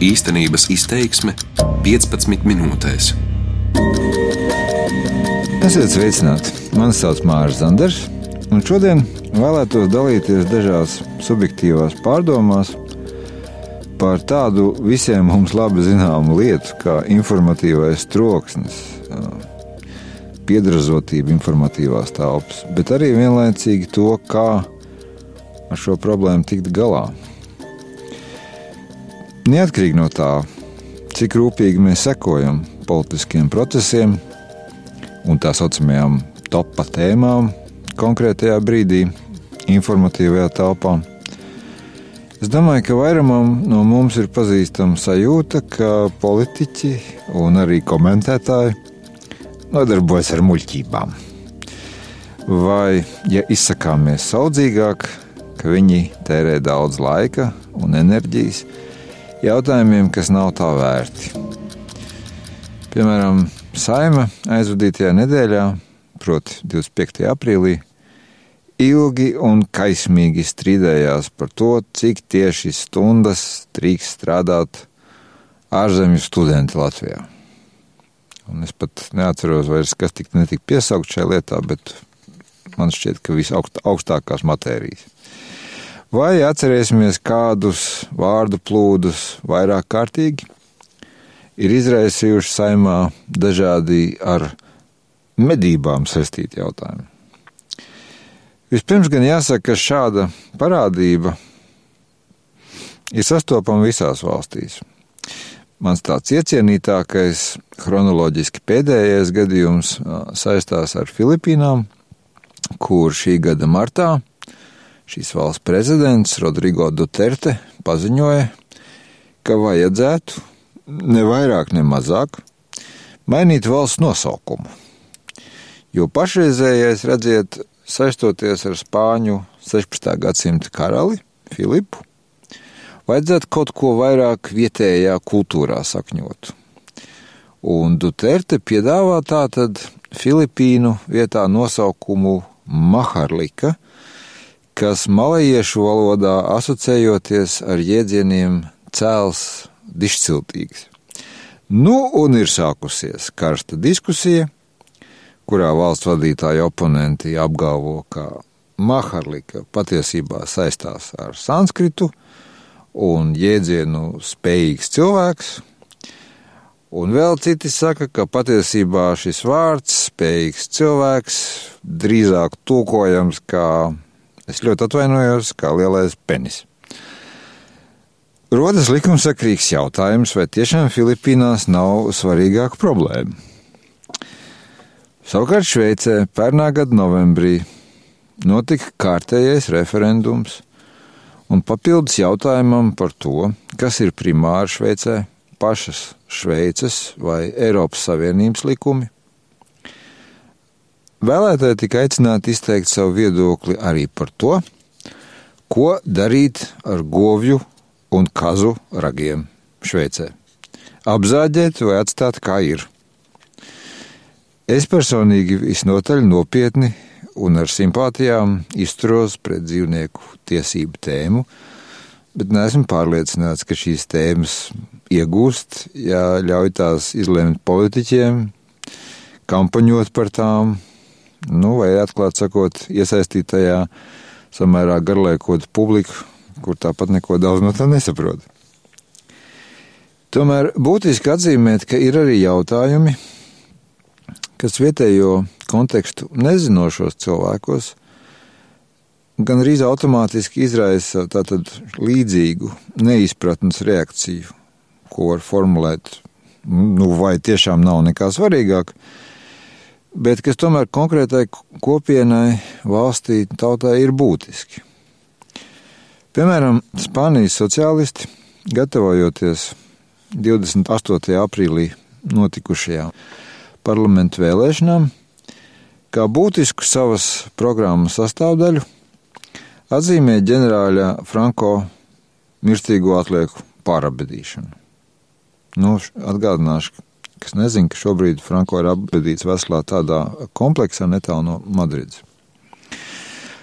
Īstenības izteiksme 15 minūtēs. Esiet sveicināti! Mani sauc Mārcis Zanders, un šodien vēlētos dalīties dažās subjektīvās pārdomās par tādu visiem mums labi zināmu lietu, kā informatīvais troksnis, piedrazotība informatīvās telpas, bet arī vienlaicīgi to, kā ar šo problēmu tikt galā. Neatkarīgi no tā, cik rūpīgi mēs sekojam politiskiem procesiem un tā saucamajām topa tēmām konkrētajā brīdī, informatīvajā telpā. Es domāju, ka vairumam no mums ir pazīstama sajūta, ka politiķi un arī komentētāji nodarbojas ar muļķībām. Vai, ja izsakāmies saudzīgāk, ka viņi tērē daudz laika un enerģijas, jautājumiem, kas nav tā vērti. Piemēram, Saima aizvadītajā nedēļā, proti, 25. aprīlī, ilgi un kaismīgi strīdējās par to, cik tieši stundas drīkst strādāt ārzemju studenti Latvijā. Un es pat neatceros, vairs, kas tika netika piesaukt šajā lietā, bet man šķiet, ka visaugstākās matērijas. Vai atcerēsimies kādus vārdu plūdus vairāk kārtīgi, ir izraisījuši saimā dažādi ar medībām saistīti jautājumi. Vispirms gan jāsaka, ka šāda parādība ir sastopama visās valstīs. Mans tāds iecienītākais, chronoloģiski pēdējais gadījums saistās ar Filipīnām, kur šī gada martā Šīs valsts prezidents Rodrigo Duterte paziņoja, ka vajadzētu ne vairāk, ne mazāk mainīt valsts nosaukumu. Jo pašreizējais, redziet, saistoties ar Spāņu 16. gadsimta karali Filipu, vajadzētu kaut ko vairāk vietējā kultūrā sakņot. Un Duterte piedāvā tātad Filipīnu vietā nosaukumu Maharlika – kas malajiešu valodā asociējoties ar jēdzieniem cēls dišciltīgs. Nu, un ir sākusies karsta diskusija, kurā valsts vadītāji oponenti apgalvo, ka Maharlika patiesībā saistās ar sanskritu un jēdzienu spējīgs cilvēks, un vēl citi saka, ka patiesībā šis vārds spējīgs cilvēks drīzāk tulkojams kā Es ļoti atvainojos, kā lielais penis. Rodas likumsakrīgs jautājums, vai tiešām Filipīnās nav svarīgāka problēma. Savukārt Šveicē pērnā gada novembrī notika kārtējais referendums, un papildus jautājumam par to, kas ir primāri Šveicē, pašas Šveices vai Eiropas Savienības likumi, Vēlētāji tika aicināti izteikt savu viedokli arī par to, ko darīt ar govju un kazu ragiem Šveicē. Apzāģēt vai atstāt kā ir. Es personīgi visnotaļ nopietni un ar simpātijām izturos pret dzīvnieku tiesību tēmu, bet neesmu pārliecināts, ka šīs tēmas iegūst, ja ļauj tās izlemt politiķiem, kampaņot par tām nu, vai atklāt sakot, iesaistītajā samērā garlaikot publiku, kur tāpat neko daudz no tā nesaprot. Tomēr būtiski atzīmēt, ka ir arī jautājumi, kas vietējo kontekstu nezinošos cilvēkos gan arī automātiski izraisa tātad līdzīgu neizpratnes reakciju, ko var formulēt, nu, vai tiešām nav nekā svarīgāk, bet kas tomēr konkrētai kopienai, valstī, tautai ir būtiski. Piemēram, Spānijas sociālisti, gatavojoties 28. aprīlī notikušajām parlamentu vēlēšanām, kā būtisku savas programmas sastāvdaļu atzīmē ģenerāļa Franko mirstīgo atlieku pārabedīšanu. Nu, atgādināšu, kas nezina, ka šobrīd Franko ir apbedīts veselā tādā kompleksā netālu no Madrides.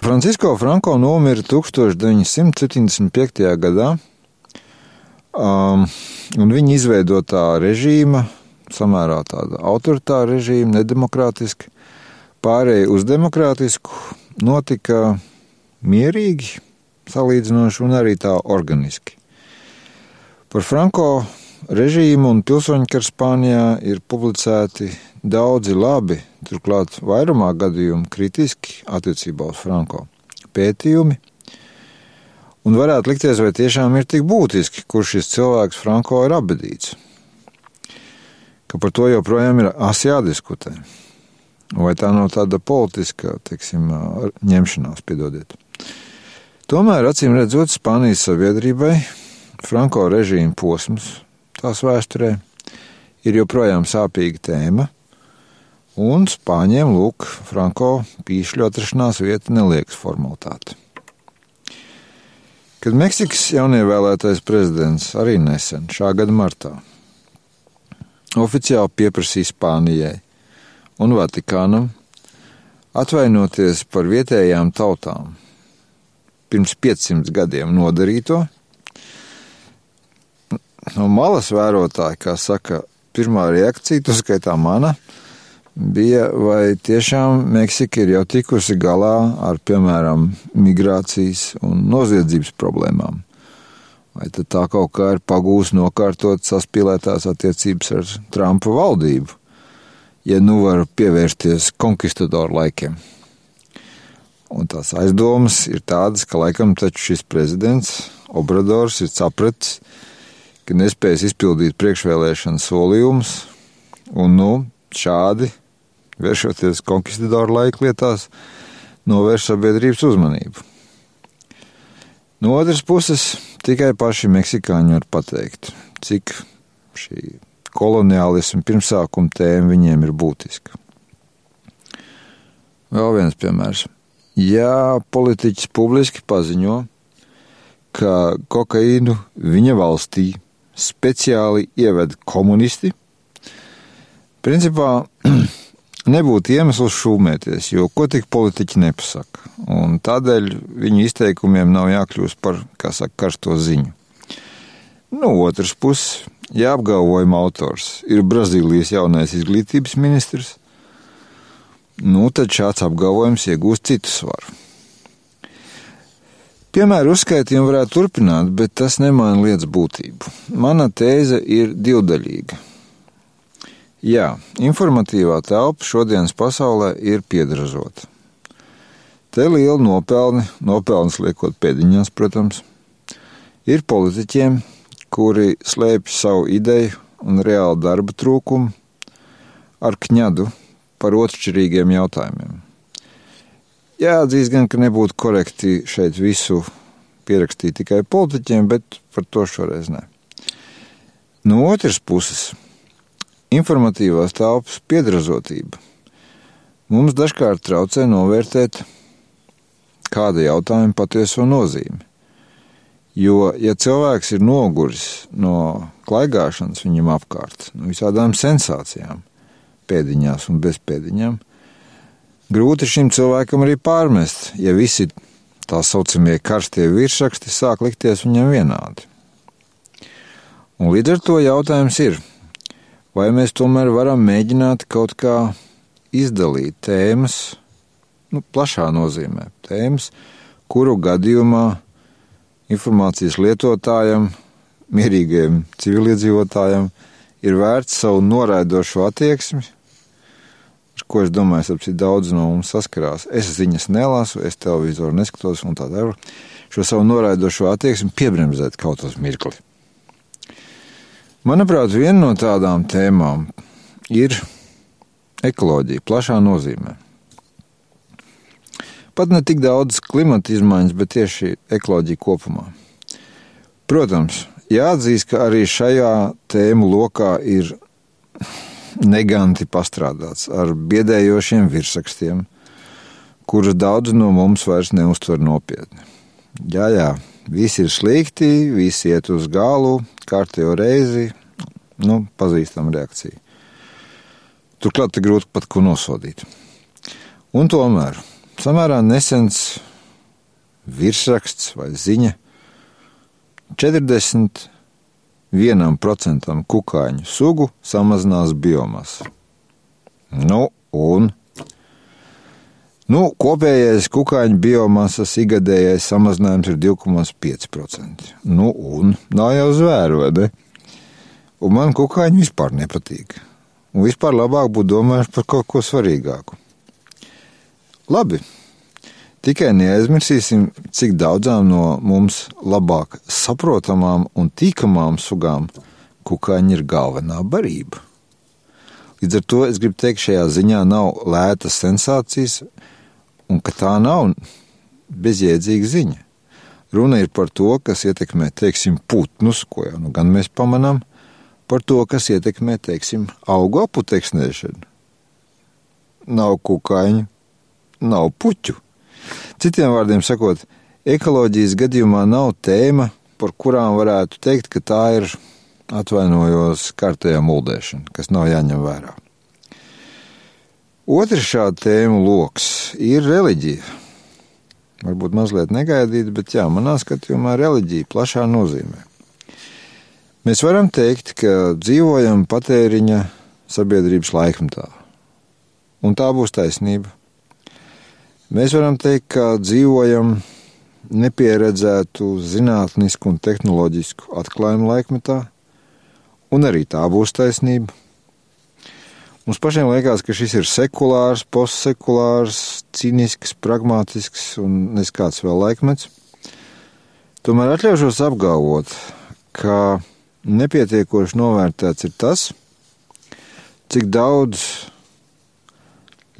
Francisko Franko nomira 1975. gadā, Um, un viņa izveidotā režīma, samērā tāda autoritāra režīma, nedemokrātiska, pārēja uz demokrātisku, notika mierīgi, salīdzinoši un arī tā organiski. Par Franko režīmu un pilsoņu karu Spānijā ir publicēti daudzi labi, turklāt vairumā gadījumu kritiski attiecībā uz Franko pētījumi, Un varētu likties, vai tiešām ir tik būtiski, kurš šis cilvēks Franko ir abadīts. Ka par to joprojām ir asi jādiskutē. Vai tā nav tāda politiska, teiksim, ņemšanās, piedodiet. Tomēr, acīm redzot, Spānijas sabiedrībai Franko režīma posms tās vēsturē ir joprojām sāpīga tēma, un Spāņiem, lūk, Franko pīšļu atrašanās vieta neliekas formalitāte. Kad Meksikas jaunievēlētais prezidents arī nesen, šā gada martā, oficiāli pieprasīja Spānijai un Vatikānam atvainoties par vietējām tautām pirms 500 gadiem nodarīto, no malas vērotāji, kā saka, pirmā reakcija, tu skaitā mana, bija, vai tiešām Meksika ir jau tikusi galā ar, piemēram, migrācijas un noziedzības problēmām. Vai tad tā kaut kā ir pagūs nokārtot saspīlētās attiecības ar Trumpa valdību, ja nu var pievērsties konkistadoru laikiem. Un tās aizdomas ir tādas, ka laikam taču šis prezidents Obradors ir sapratis, ka nespējas izpildīt priekšvēlēšana solījumus, un nu šādi vēršoties konkistadoru laika lietās, novērš sabiedrības uzmanību. No otras puses, tikai paši meksikāņi var pateikt, cik šī koloniālisma pirmsākuma tēma viņiem ir būtiska. Vēl viens piemērs. Ja politiķis publiski paziņo, ka kokaīnu viņa valstī speciāli ieved komunisti, principā nebūtu iemesls šūmēties, jo ko tik politiķi nepasaka. Un tādēļ viņu izteikumiem nav jākļūst par, kā saka, karsto ziņu. No otras puses, ja apgalvojuma autors ir Brazīlijas jaunais izglītības ministrs, nu tad šāds apgalvojums iegūst citu svaru. Piemēru uzskaitījumu varētu turpināt, bet tas nemaina lietas būtību. Mana tēze ir divdaļīga. Jā, informatīvā telpa šodienas pasaulē ir piedražota. Te liela nopelni, nopelns liekot pēdiņās, protams, ir politiķiem, kuri slēpj savu ideju un reālu darba trūkumu ar kņadu par otršķirīgiem jautājumiem. Jāatzīst gan, ka nebūtu korekti šeit visu pierakstīt tikai politiķiem, bet par to šoreiz ne. No otras puses, informatīvās telpas piedrazotība mums dažkārt traucē novērtēt kāda jautājuma patieso nozīmi. Jo, ja cilvēks ir noguris no klaigāšanas viņam apkārt, no visādām sensācijām, pēdiņās un bezpēdiņām, grūti šim cilvēkam arī pārmest, ja visi tā saucamie karstie virsraksti sāk likties viņam vienādi. Un līdz ar to jautājums ir, vai mēs tomēr varam mēģināt kaut kā izdalīt tēmas, nu, plašā nozīmē, tēmas, kuru gadījumā informācijas lietotājam, mierīgiem civiliedzīvotājam ir vērts savu noraidošo attieksmi, ar ko es domāju, ap cik daudz no mums saskarās. Es ziņas nelasu, es televizoru neskatos un tā tālāk. Šo savu noraidošo attieksmi piebremzēt kaut uz mirkli. Manuprāt, viena no tādām tēmām ir ekoloģija, plašā nozīmē. Pat ne tik daudz klimata izmaiņas, bet tieši ekoloģija kopumā. Protams, jāatzīst, ka arī šajā tēmu lokā ir neganti pastrādāts ar biedējošiem virsrakstiem, kurus daudz no mums vairs neuztver nopietni. Jā, jā, visi ir slikti, visi iet uz galu, kārtējo reizi, nu, pazīstama reakcija. Turklāt ir grūti pat ko nosodīt. Un tomēr samērā nesens virsraksts vai ziņa 40 vienam procentam kukaiņu sugu samazinās biomasa. Nu, un nu, kopējais kukaiņu biomasas ikgadējais samazinājums ir 2,5%. Nu, un nav jau ne? Un man kukaiņi vispār nepatīk. Un vispār labāk būtu domājuši par kaut ko svarīgāku. Labi, Tikai neaizmirsīsim, cik daudzām no mums labāk saprotamām un tīkamām sugām kukaiņi ir galvenā barība. Līdz ar to es gribu teikt, šajā ziņā nav lētas sensācijas, un ka tā nav bezjēdzīga ziņa. Runa ir par to, kas ietekmē, teiksim, putnus, ko jau nu gan mēs pamanām, par to, kas ietekmē, teiksim, augu aputeksnēšanu. Nav kukaiņu, nav puķu. Citiem vārdiem sakot, ekoloģijas gadījumā nav tēma, par kurām varētu teikt, ka tā ir atvainojos kārtējā muldēšana, kas nav jāņem vērā. Otrs šāda tēma lokus ir reliģija. Varbūt mazliet negaidīta, bet jā, manā skatījumā reliģija plašā nozīmē. Mēs varam teikt, ka dzīvojam patēriņa sabiedrības laikmetā. Un tā būs taisnība. Mēs varam teikt, ka dzīvojam nepieredzētu zinātnisku un tehnoloģisku atklājumu laikmetā, un arī tā būs taisnība. Mums pašiem liekas, ka šis ir sekulārs, postsekulārs, cīnisks, pragmatisks un neskāds vēl laikmets. Tomēr atļaušos apgalvot, ka nepietiekoši novērtēts ir tas, cik daudz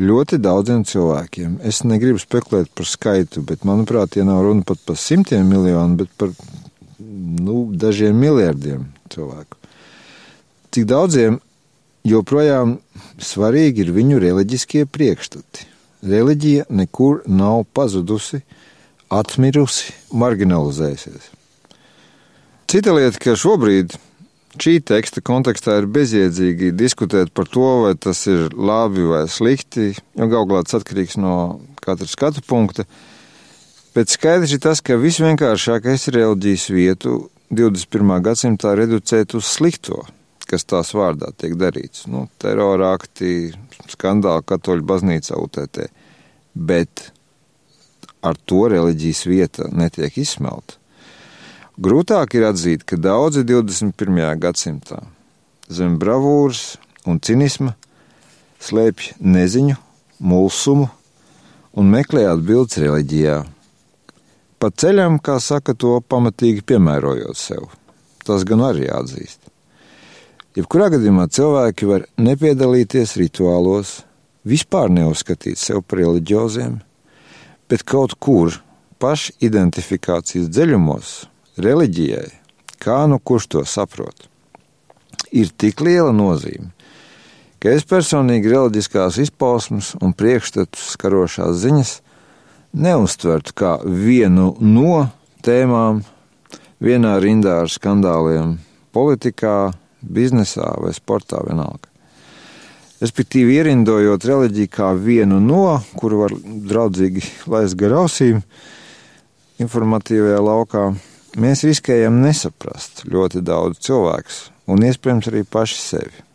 ļoti daudziem cilvēkiem. Es negribu spekulēt par skaitu, bet manuprāt, tie nav runa pat par simtiem miljonu, bet par nu, dažiem miljardiem cilvēku. Cik daudziem joprojām svarīgi ir viņu reliģiskie priekšstati. Reliģija nekur nav pazudusi, atmirusi, marginalizējusies. Cita lieta, ka šobrīd šī teksta kontekstā ir bezjēdzīgi diskutēt par to, vai tas ir labi vai slikti, jo galu galā tas atkarīgs no katra skatu punkta. Bet skaidrs ir tas, ka visvienkāršākais reliģijas vietu 21. gadsimtā reducēt uz slikto, kas tās vārdā tiek darīts. Nu, terorākti, skandāli katoļu baznīcā UTT. Bet ar to reliģijas vieta netiek izsmelta. Grūtāk ir atzīt, ka daudzi 21. gadsimtā zem bravūras un cinisma slēpj neziņu, mulsumu un meklē atbildes reliģijā. Pa ceļam, kā saka, to pamatīgi piemērojot sev. Tas gan arī jāatzīst. Jebkurā gadījumā cilvēki var nepiedalīties rituālos, vispār neuzskatīt sevi par reliģioziem, bet kaut kur pašidentifikācijas dziļumos reliģijai, kā nu kurš to saprot, ir tik liela nozīme, ka es personīgi reliģiskās izpausmes un priekšstatus skarošās ziņas neuztvertu kā vienu no tēmām vienā rindā ar skandāliem politikā, biznesā vai sportā vienalga. Respektīvi, ierindojot reliģiju kā vienu no, kuru var draudzīgi laist garausīm informatīvajā laukā, mēs riskējam nesaprast ļoti daudz cilvēku un iespējams arī paši sevi.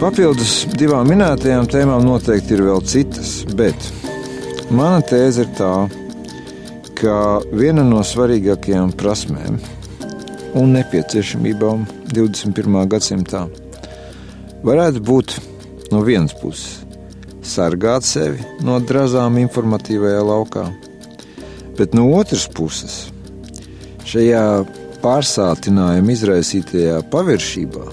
Papildus divām minētajām tēmām noteikti ir vēl citas, bet mana tēze ir tā, ka viena no svarīgākajām prasmēm un nepieciešamībām 21. gadsimtā varētu būt no vienas puses sargāt sevi no drazām informatīvajā laukā Bet no otras puses, šajā pārsātinājuma izraisītajā paviršībā,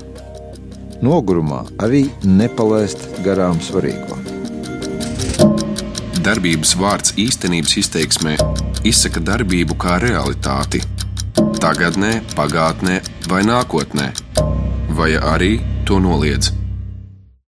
nogurumā arī nepalaist garām svarīgo. Darbības vārds īstenības izteiksmē izsaka darbību kā realitāti. Tagatnē, pagātnē vai nākotnē, vai arī to noliedz.